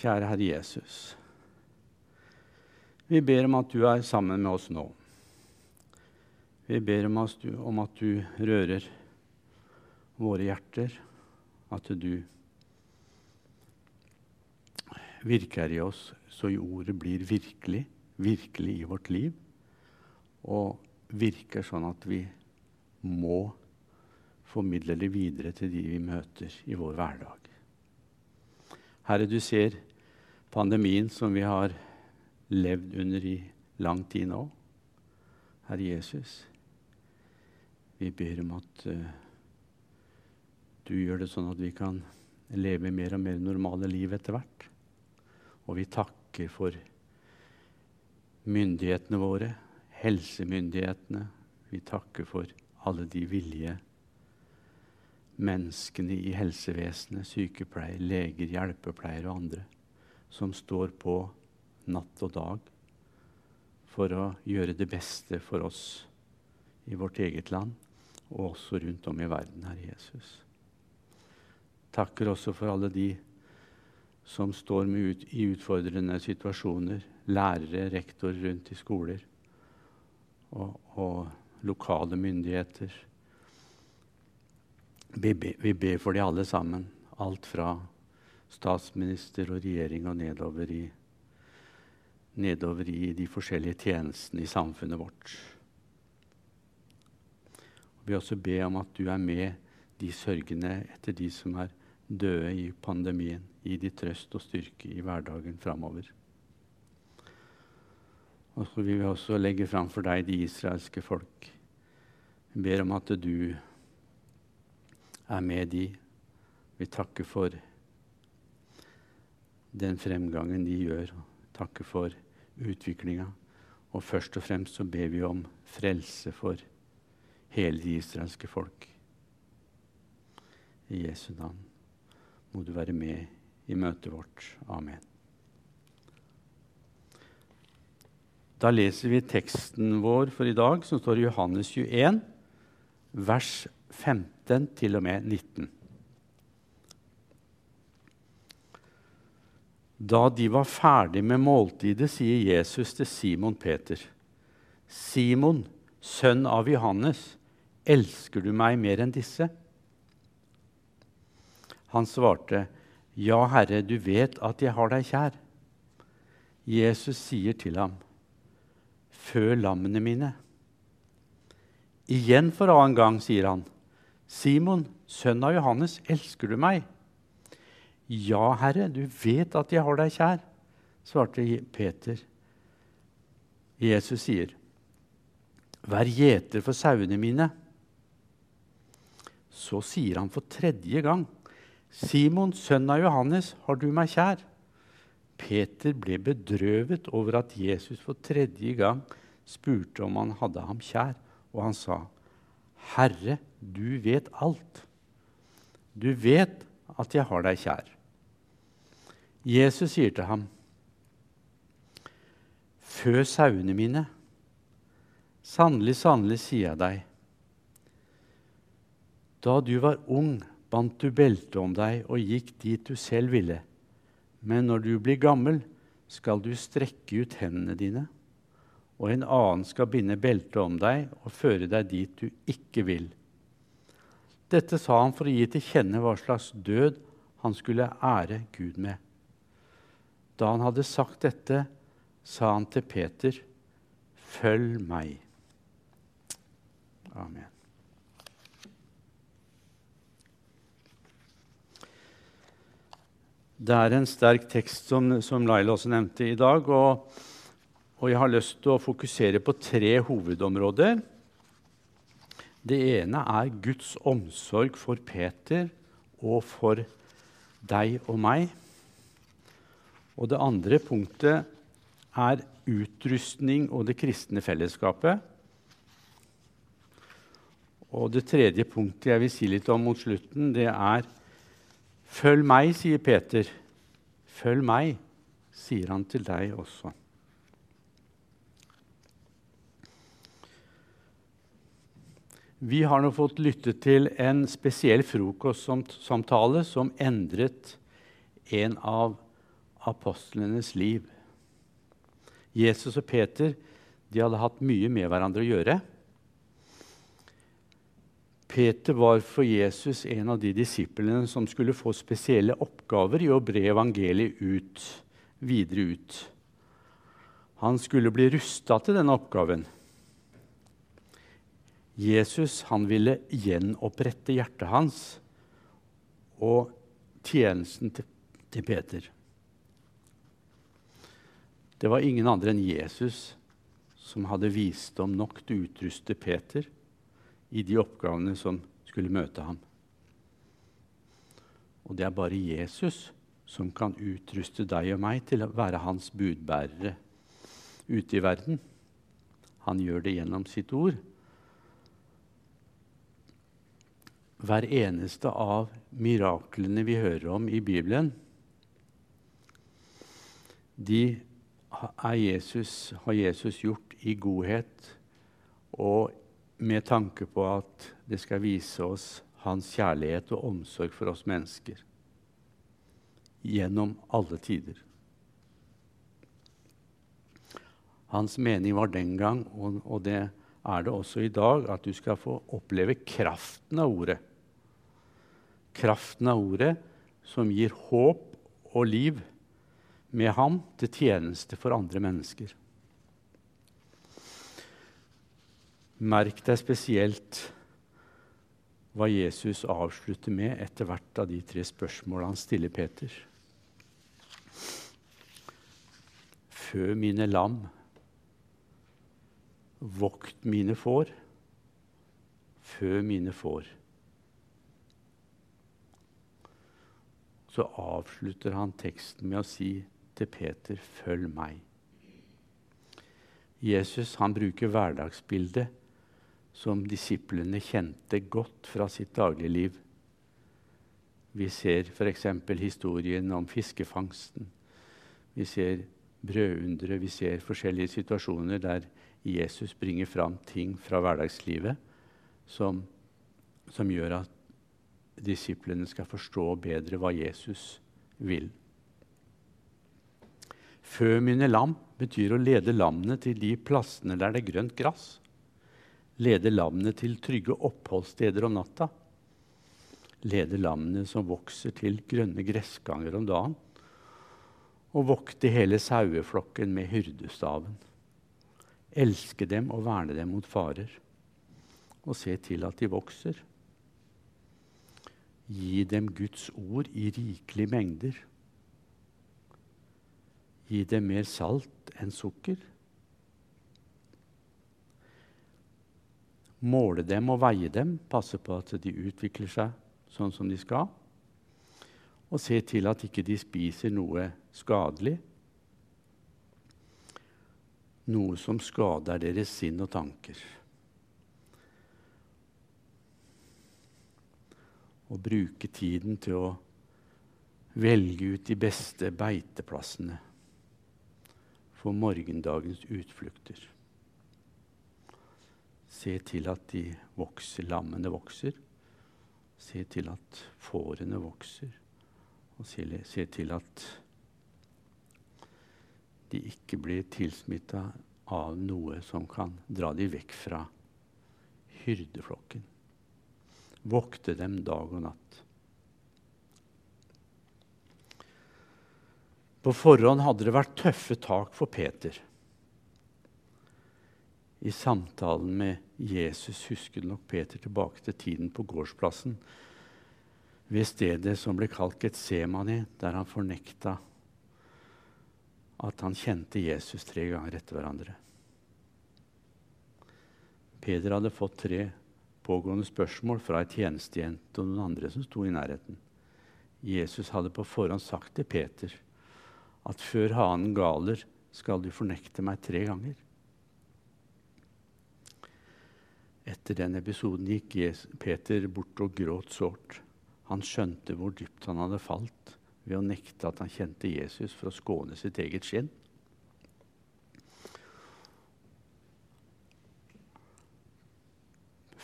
Kjære Herre Jesus. Vi ber om at du er sammen med oss nå. Vi ber om at du, om at du rører våre hjerter, at du virker i oss så ordet blir virkelig, virkelig i vårt liv, og virker sånn at vi må formidle det videre til de vi møter i vår hverdag. Herre, du ser pandemien som vi har levd under i lang tid nå. Herre Jesus, vi ber om at uh, du gjør det sånn at vi kan leve mer og mer normale liv etter hvert. Og vi takker for myndighetene våre, helsemyndighetene. Vi takker for alle de villige menneskene i helsevesenet, sykepleiere, leger, hjelpepleiere og andre, som står på natt og dag for å gjøre det beste for oss i vårt eget land og også rundt om i verden, Herre Jesus. Takker også for alle de som står ut, i utfordrende situasjoner, lærere, rektorer rundt i skoler og, og lokale myndigheter vi, be, vi ber for de alle sammen. Alt fra statsminister og regjering og nedover i, nedover i de forskjellige tjenestene i samfunnet vårt. Vi vil også be om at du er med de sørgende etter de som er døde i pandemien. Gi de trøst og styrke i hverdagen framover. Og så vil vi også legge fram for deg de israelske folk. Vi ber om at du er med de. Vi takker for den fremgangen de gjør, og takker for utviklinga. Og først og fremst så ber vi om frelse for hele det israelske folk. I Jesu navn må du være med i møtet vårt. Amen. Da leser vi teksten vår for i dag, som står i Johannes 21, vers 15 til og med 19. Da de var ferdig med måltidet, sier Jesus til Simon Peter.: Simon, sønn av Johannes, elsker du meg mer enn disse? Han svarte, Ja, Herre, du vet at jeg har deg kjær. Jesus sier til ham, Fø lammene mine. Igjen for annen gang sier han, Simon, sønn av Johannes, elsker du meg? Ja, Herre, du vet at jeg har deg kjær, svarte Peter. Jesus sier, Vær gjeter for sauene mine. Så sier han for tredje gang, Simon, sønn av Johannes, har du meg kjær? Peter ble bedrøvet over at Jesus for tredje gang spurte om han hadde ham kjær, og han sa, Herre, du vet alt. Du vet at jeg har deg kjær. Jesus sier til ham, Fø sauene mine. Sannelig, sannelig, sier jeg deg. Da du var ung, bandt du beltet om deg og gikk dit du selv ville. Men når du blir gammel, skal du strekke ut hendene dine, og en annen skal binde beltet om deg og føre deg dit du ikke vil. Dette sa han for å gi til kjenne hva slags død han skulle ære Gud med. Da han hadde sagt dette, sa han til Peter, 'Følg meg'. Amen. Det er en sterk tekst som, som Laila også nevnte i dag. Og, og jeg har lyst til å fokusere på tre hovedområder. Det ene er Guds omsorg for Peter og for deg og meg. Og det andre punktet er utrustning og det kristne fellesskapet. Og det tredje punktet jeg vil si litt om mot slutten, det er Følg meg, sier Peter. Følg meg, sier han til deg også. Vi har nå fått lytte til en spesiell frokostsamtale som endret en av apostlenes liv. Jesus og Peter de hadde hatt mye med hverandre å gjøre. Peter var for Jesus en av de disiplene som skulle få spesielle oppgaver i å bre evangeliet ut, videre ut. Han skulle bli rusta til denne oppgaven. Jesus han ville gjenopprette hjertet hans og tjenesten til, til Peter. Det var ingen andre enn Jesus som hadde visdom nok til å utruste Peter i de oppgavene som skulle møte ham. Og det er bare Jesus som kan utruste deg og meg til å være hans budbærere ute i verden. Han gjør det gjennom sitt ord. Hver eneste av miraklene vi hører om i Bibelen, de Jesus, har Jesus gjort i godhet og med tanke på at det skal vise oss hans kjærlighet og omsorg for oss mennesker gjennom alle tider. Hans mening var den gang, og, det er det også i dag, at du skal få oppleve kraften av ordet. Kraften av ordet som gir håp og liv med ham til tjeneste for andre mennesker. Merk deg spesielt hva Jesus avslutter med etter hvert av de tre spørsmålene han stiller Peter. Fø mine lam, vokt mine får, fø mine får. Så avslutter han teksten med å si til Peter, 'Følg meg'. Jesus han bruker hverdagsbildet som disiplene kjente godt fra sitt dagligliv. Vi ser f.eks. historien om fiskefangsten. Vi ser brødundre, vi ser forskjellige situasjoner der Jesus bringer fram ting fra hverdagslivet som, som gjør at disiplene skal forstå bedre hva Jesus vil. Fø mine lam betyr å lede lammene til de plassene der det er grønt gress. Lede lammene til trygge oppholdssteder om natta. Lede lammene som vokser til grønne gressganger om dagen. Og vokte hele saueflokken med hyrdestaven. Elske dem og verne dem mot farer. Og se til at de vokser. Gi dem Guds ord i rikelige mengder Gi dem mer salt enn sukker. Måle dem og veie dem, passe på at de utvikler seg sånn som de skal. Og se til at ikke de spiser noe skadelig. Noe som skader deres sinn og tanker. Og bruke tiden til å velge ut de beste beiteplassene for morgendagens utflukter. Se til at de vokser, lammene vokser. Se til at fårene vokser. Og se, se til at de ikke blir tilsmitta av noe som kan dra dem vekk fra hyrdeflokken. Vokte dem dag og natt. På forhånd hadde det vært tøffe tak for Peter. I samtalen med Jesus husket nok Peter tilbake til tiden på gårdsplassen ved stedet som ble kalt Getsemani, der han fornekta at han kjente Jesus tre ganger etter hverandre. Peder hadde fått tre pågående spørsmål fra ei tjenestejente og noen andre som sto i nærheten. Jesus hadde på forhånd sagt til Peter at før hanen galer, skal du fornekte meg tre ganger. Etter den episoden gikk Peter bort og gråt sårt. Han skjønte hvor dypt han hadde falt ved å nekte at han kjente Jesus for å skåne sitt eget skinn.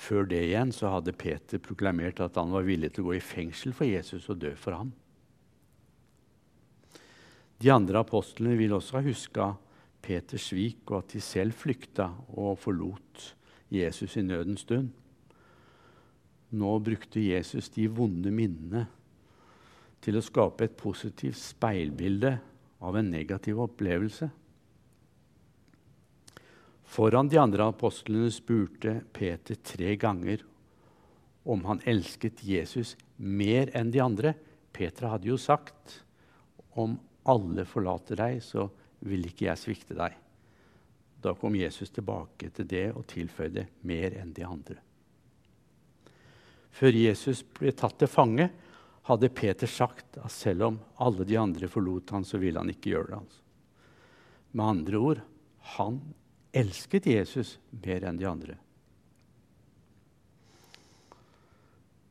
Før det igjen så hadde Peter proklamert at han var villig til å gå i fengsel for Jesus og dø for ham. De andre apostlene vil også ha huska Peters svik, og at de selv flykta og forlot Jesus i nødens stund. Nå brukte Jesus de vonde minnene til å skape et positivt speilbilde av en negativ opplevelse. Foran de andre apostlene spurte Peter tre ganger om han elsket Jesus mer enn de andre. Peter hadde jo sagt om alle forlater deg, så vil ikke jeg svikte deg. Da kom Jesus tilbake til det og tilføyde mer enn de andre. Før Jesus ble tatt til fange, hadde Peter sagt at selv om alle de andre forlot han, så ville han ikke gjøre det. Altså. Med andre ord han elsket Jesus mer enn de andre.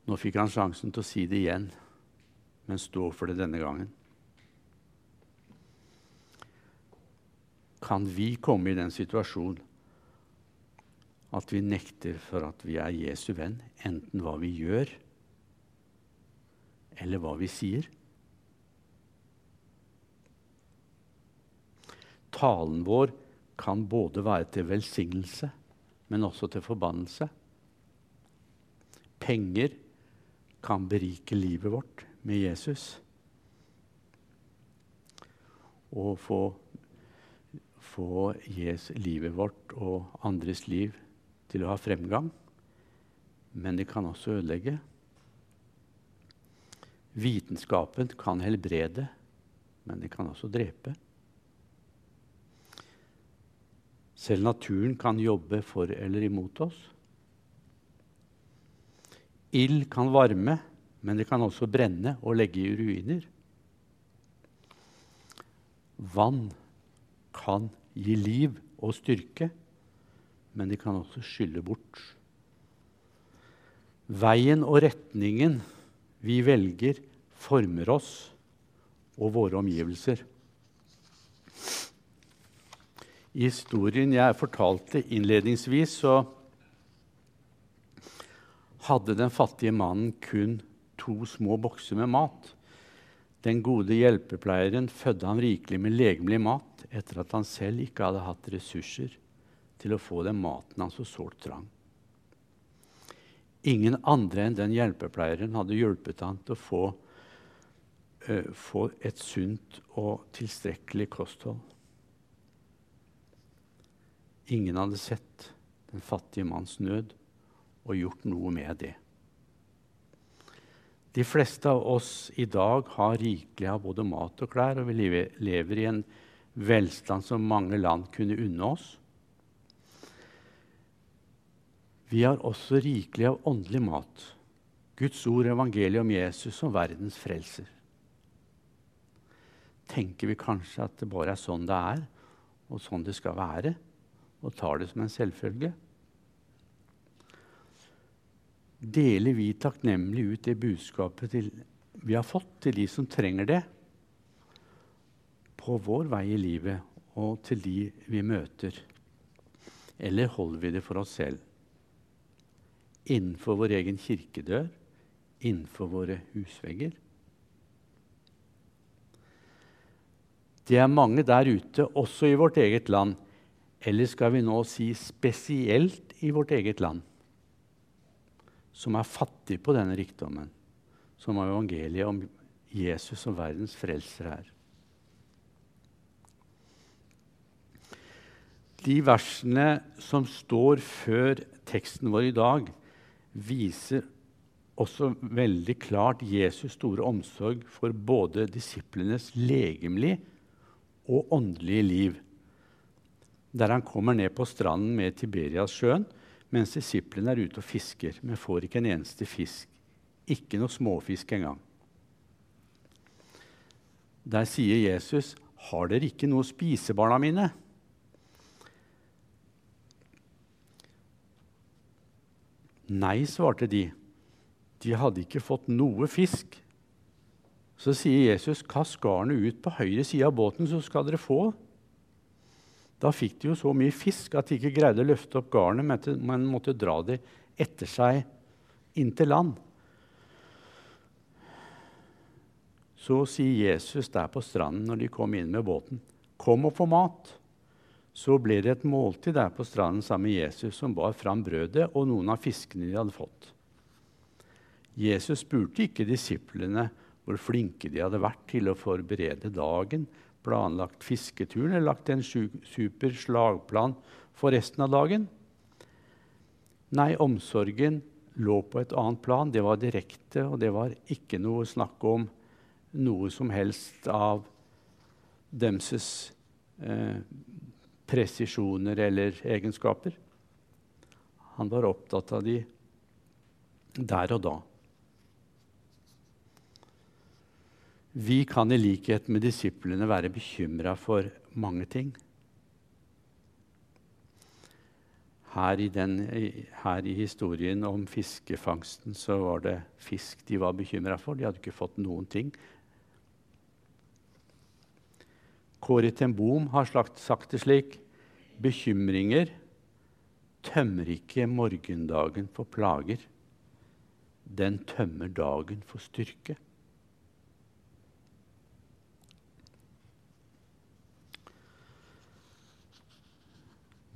Nå fikk han sjansen til å si det igjen, men stå for det denne gangen. Kan vi komme i den situasjonen at vi nekter for at vi er Jesu venn, enten hva vi gjør, eller hva vi sier? Talen vår kan både være til velsignelse, men også til forbannelse. Penger kan berike livet vårt med Jesus. Og få, få Jesu, livet vårt og andres liv til å ha fremgang. Men det kan også ødelegge. Vitenskapen kan helbrede, men det kan også drepe. Selv naturen kan jobbe for eller imot oss. Ild kan varme, men det kan også brenne og legge i ruiner. Vann kan gi liv og styrke, men de kan også skylle bort. Veien og retningen vi velger, former oss og våre omgivelser. I historien jeg fortalte innledningsvis, så hadde den fattige mannen kun to små bokser med mat. Den gode hjelpepleieren fødte ham rikelig med legemlig mat etter at han selv ikke hadde hatt ressurser til å få den maten han så sårt trang. Ingen andre enn den hjelpepleieren hadde hjulpet han til å få, uh, få et sunt og tilstrekkelig kosthold. Ingen hadde sett den fattige manns nød og gjort noe med det. De fleste av oss i dag har rikelig av både mat og klær, og vi lever i en velstand som mange land kunne unne oss. Vi har også rikelig av åndelig mat, Guds ord, evangeliet om Jesus som verdens frelser. Tenker vi kanskje at det bare er sånn det er, og sånn det skal være, og tar det som en selvfølge? deler vi takknemlig ut det budskapet til, vi har fått, til de som trenger det, på vår vei i livet og til de vi møter? Eller holder vi det for oss selv? Innenfor vår egen kirkedør? Innenfor våre husvegger? Det er mange der ute, også i vårt eget land, eller skal vi nå si spesielt i vårt eget land, som er fattig på denne rikdommen, som evangeliet om Jesus som verdens frelser er. De versene som står før teksten vår i dag, viser også veldig klart Jesus' store omsorg for både disiplenes legemlige og åndelige liv. Der han kommer ned på stranden med Tiberias-sjøen mens disiplene er ute og fisker, men får ikke en eneste fisk. Ikke noe småfisk engang. Der sier Jesus, 'Har dere ikke noe å spise, barna mine?' Nei, svarte de. De hadde ikke fått noe fisk. Så sier Jesus, 'Kast garnet ut på høyre side av båten, så skal dere få.' Da fikk de jo så mye fisk at de ikke greide å løfte opp garnet, men måtte dra det etter seg inn til land. Så sier Jesus der på stranden når de kom inn med båten, 'Kom og få mat.' Så ble det et måltid der på stranden sammen med Jesus, som bar fram brødet og noen av fiskene de hadde fått. Jesus spurte ikke disiplene hvor flinke de hadde vært til å forberede dagen, planlagt fisketuren eller lagt en super slagplan for resten av dagen. Nei, omsorgen lå på et annet plan. Det var direkte, og det var ikke noe snakk om noe som helst av demses eh, presisjoner eller egenskaper. Han var opptatt av de der og da. Vi kan i likhet med disiplene være bekymra for mange ting. Her i, den, her i, historien om fiskefangsten så var det fisk de var bekymra for. De hadde ikke fått noen ting. Kåre ten har sagt det slik Bekymringer tømmer ikke morgendagen for plager. Den tømmer dagen for styrke.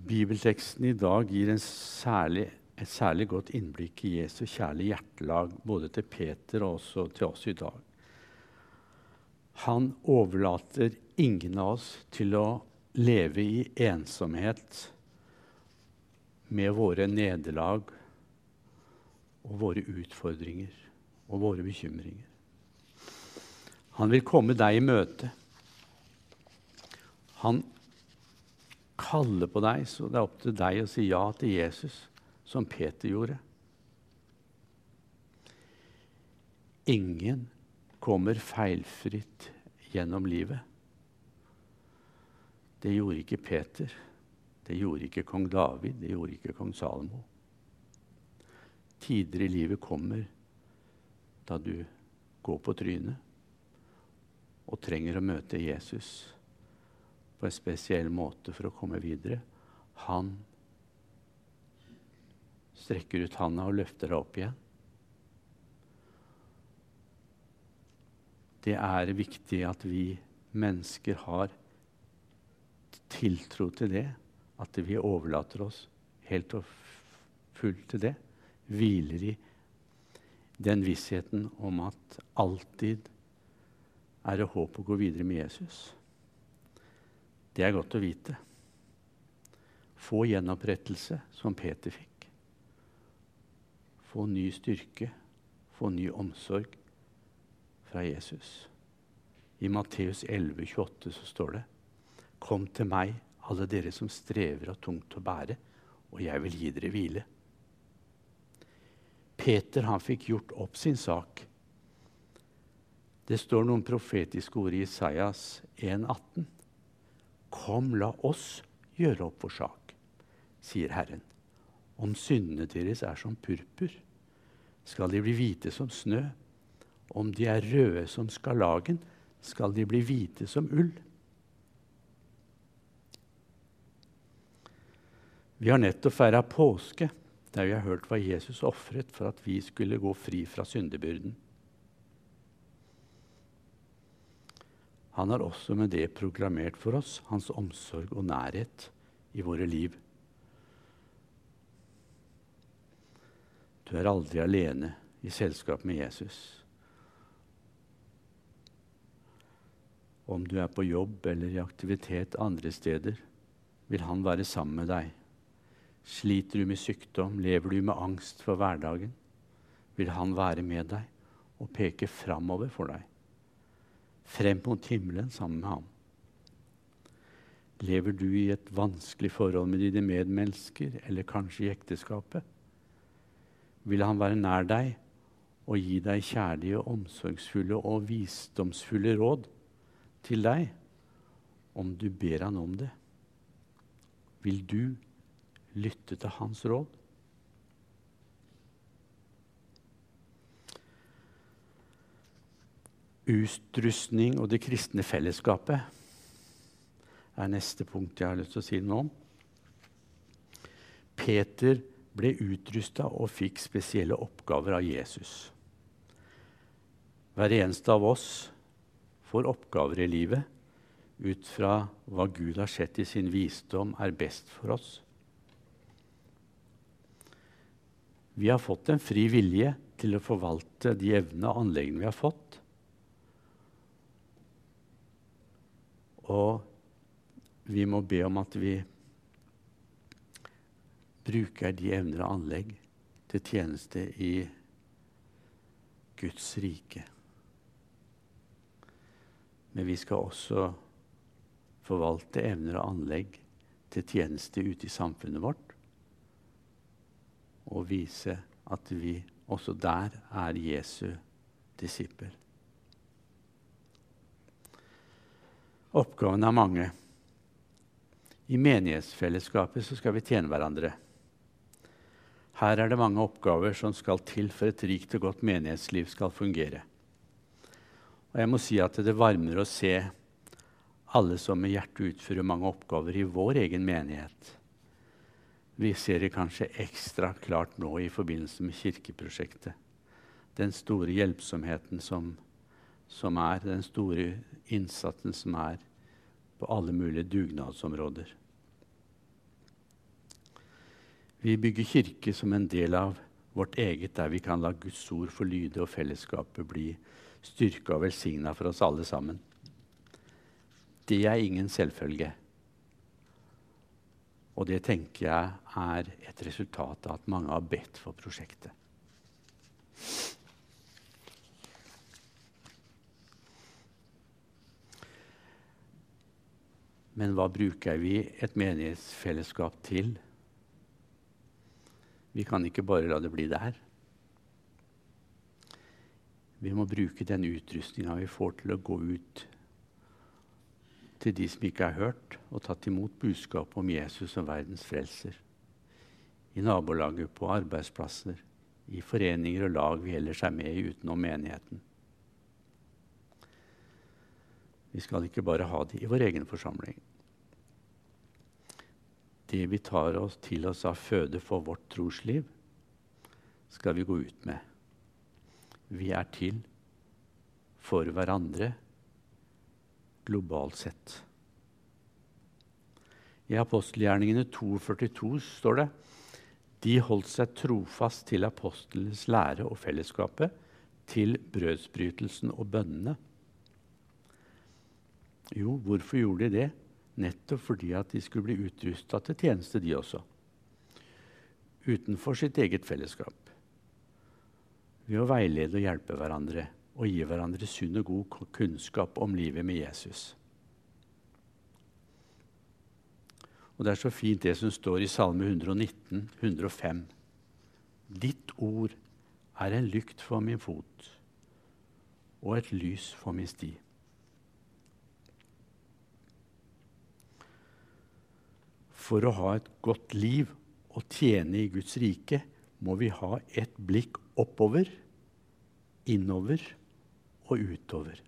Bibelteksten i dag gir særlig, et særlig godt innblikk i Jesu kjærlige hjertelag både til Peter og også til oss i dag. Han overlater ingen av oss til å leve i ensomhet med våre nederlag og våre utfordringer og våre bekymringer. Han vil komme deg i møte. Han kaller på deg, så det er opp til deg å si ja til Jesus, som Peter gjorde. Ingen kommer feilfritt gjennom livet. Det gjorde ikke Peter. Det gjorde ikke kong David. Det gjorde ikke kong Salomo. Tider i livet kommer da du går på trynet og trenger å møte Jesus på en spesiell måte for å komme videre. Han strekker ut handa og løfter deg opp igjen. Det er viktig at vi mennesker har tiltro til det. At vi overlater oss helt og fullt til det. Hviler i den vissheten om at alltid er det håp å gå videre med Jesus. Det er godt å vite. Få gjenopprettelse, som Peter fikk. Få ny styrke, få ny omsorg fra Jesus. I Matteus 11, 28 så står det Kom til meg, alle dere som strever og tungt å bære, og jeg vil gi dere hvile. Peter han fikk gjort opp sin sak. Det står noen profetiske ord i Isaias 1,18. Kom, la oss gjøre opp vår sak, sier Herren. Om syndene deres er som purpur, skal de bli hvite som snø. Om de er røde som skarlagen, skal de bli hvite som ull. Vi har nettopp feira påske, der vi har hørt hva Jesus ofret for at vi skulle gå fri fra syndebyrden. Han har også med det proklamert for oss hans omsorg og nærhet i våre liv. Du er aldri alene i selskap med Jesus. Om du er på jobb eller i aktivitet andre steder, vil han være sammen med deg. Sliter du med sykdom, lever du med angst for hverdagen, vil han være med deg og peke framover for deg frem mot himmelen sammen med ham. Lever du i et vanskelig forhold med dine medmennesker, eller kanskje i ekteskapet? Vil han være nær deg og gi deg kjærlige, omsorgsfulle og visdomsfulle råd til deg om du ber han om det? Vil du lytte til hans råd? Utrustning og det kristne fellesskapet er neste punkt jeg har lyst til å si noe om. Peter ble utrusta og fikk spesielle oppgaver av Jesus. Hver eneste av oss får oppgaver i livet ut fra hva Gud har sett i sin visdom er best for oss. Vi har fått en fri vilje til å forvalte de evnene og anleggene vi har fått. Og vi må be om at vi bruker de evner og anlegg til tjeneste i Guds rike. Men vi skal også forvalte evner og anlegg til tjeneste ute i samfunnet vårt. Og vise at vi også der er Jesu disippel. Oppgavene er mange. I menighetsfellesskapet skal vi tjene hverandre. Her er det mange oppgaver som skal til for et rikt og godt menighetsliv skal fungere. Og jeg må si at det varmer å se alle som med hjertet utfører mange oppgaver i vår egen menighet. Vi ser det kanskje ekstra klart nå i forbindelse med kirkeprosjektet. Den store hjelpsomheten som, som er, den store innsatsen som er på alle mulige dugnadsområder. Vi bygger kirke som en del av vårt eget, der vi kan la Guds ord få lyde og fellesskapet bli styrka og velsigna for oss alle sammen. Det er ingen selvfølge. Og det tenker jeg er et resultat av at mange har bedt for prosjektet. Men hva bruker vi et menighetsfellesskap til? Vi kan ikke bare la det bli der. Vi må bruke den utrustninga vi får til å gå ut til de som ikke har hørt og tatt imot budskapet om Jesus som verdens frelser. I nabolaget, på arbeidsplasser, i foreninger og lag vi ellers er med i utenom menigheten. Vi skal ikke bare ha det i vår egen forsamling det vi tar oss til oss av føde for vårt trosliv, skal vi gå ut med. Vi er til for hverandre globalt sett. I apostelgjerningene 2,42 står det de holdt seg trofast til apostlenes lære og fellesskapet, til brødsbrytelsen og bønnene. Jo, hvorfor gjorde de det? Nettopp fordi at de skulle bli utrusta til tjeneste, de også. Utenfor sitt eget fellesskap. Ved å veilede og hjelpe hverandre og gi hverandre sunn og god kunnskap om livet med Jesus. Og Det er så fint det som står i Salme 119, 105. Ditt ord er en lykt for min fot og et lys for min sti. For å ha et godt liv og tjene i Guds rike må vi ha et blikk oppover, innover og utover.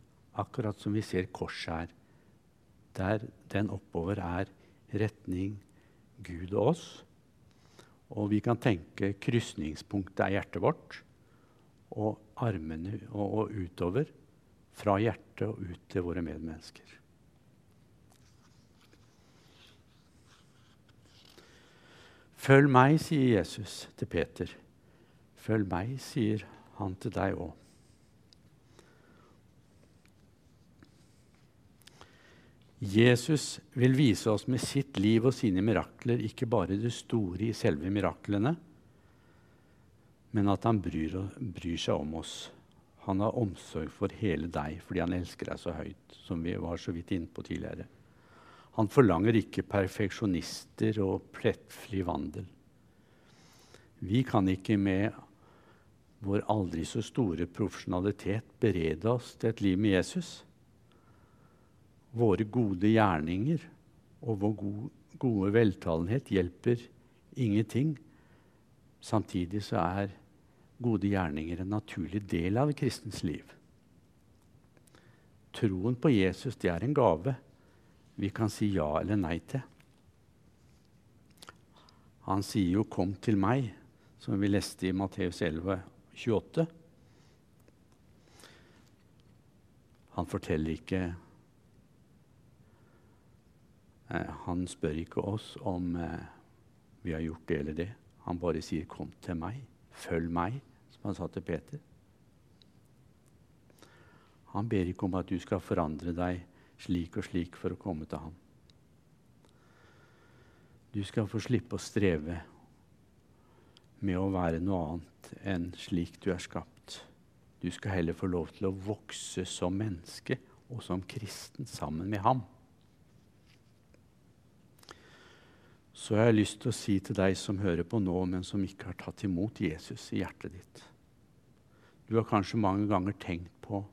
Akkurat som vi ser korset her. Der den oppover er retning Gud og oss. Og vi kan tenke krysningspunktet er hjertet vårt. Og armene og, og utover. Fra hjertet og ut til våre medmennesker. Følg meg, sier Jesus til Peter. Følg meg, sier han til deg òg. Jesus vil vise oss med sitt liv og sine mirakler ikke bare det store i selve miraklene, men at han bryr, bryr, seg om oss. Han har omsorg for hele deg fordi han elsker deg så høyt, som vi var så vidt inne på tidligere. Han forlanger ikke perfeksjonister og plettfri vandel. Vi kan ikke med vår aldri så store profesjonalitet berede oss til et liv med Jesus. Våre gode gjerninger og vår gode veltalenhet hjelper ingenting. Samtidig så er gode gjerninger en naturlig del av kristens liv. Troen på Jesus det er en gave vi kan si ja eller nei til. Han sier jo 'kom til meg', som vi leste i Matteus 11, 28. Han forteller ikke eh, Han spør ikke oss om eh, vi har gjort det eller det. Han bare sier 'kom til meg', 'følg meg', som han sa til Peter. Han ber ikke om at du skal forandre deg slik og slik for å komme til ham. Du skal få slippe å streve med å være noe annet enn slik du er skapt. Du skal heller få lov til å vokse som menneske og som kristen sammen med ham. Så jeg har lyst til å si til deg som hører på nå, men som ikke har tatt imot Jesus i hjertet ditt Du har kanskje mange ganger tenkt på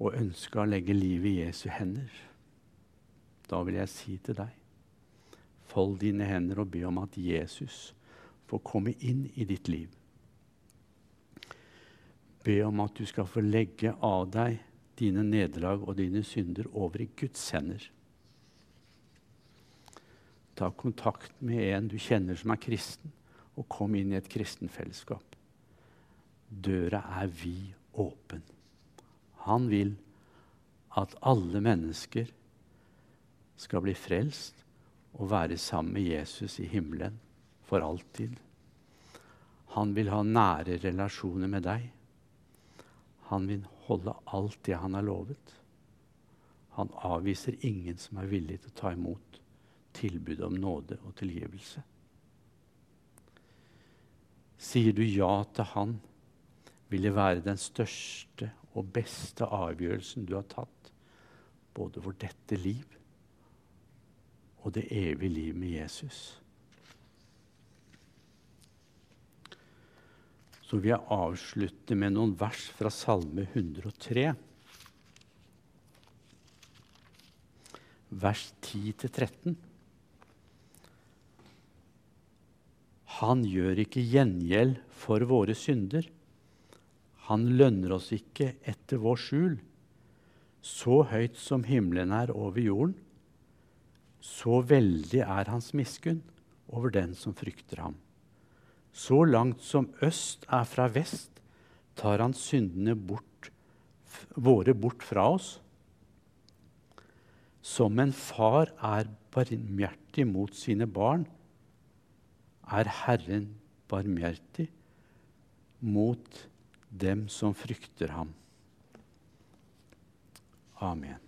og ønska å legge livet i Jesu hender. Da vil jeg si til deg Fold dine hender og be om at Jesus får komme inn i ditt liv. Be om at du skal få legge av deg dine nederlag og dine synder over i Guds hender. Ta kontakt med en du kjenner som er kristen, og kom inn i et kristenfellesskap. Døra er vid åpen. Han vil at alle mennesker skal bli frelst og være sammen med Jesus i himmelen for alltid. Han vil ha nære relasjoner med deg. Han vil holde alt det han har lovet. Han avviser ingen som er villig til å ta imot tilbud om nåde og tilgivelse. Sier du ja til han, vil det være den største og beste avgjørelsen du har tatt, både for dette liv og det evige liv med Jesus. Så vil jeg avslutte med noen vers fra Salme 103. Vers 10-13. Han gjør ikke gjengjeld for våre synder. Han lønner oss ikke etter vår skjul. Så høyt som himmelen er over jorden, så veldig er hans miskunn over den som frykter ham. Så langt som øst er fra vest, tar han syndene bort, våre bort fra oss. Som en far er barmhjertig mot sine barn, er Herren barmhjertig mot dem som frykter ham. Amen.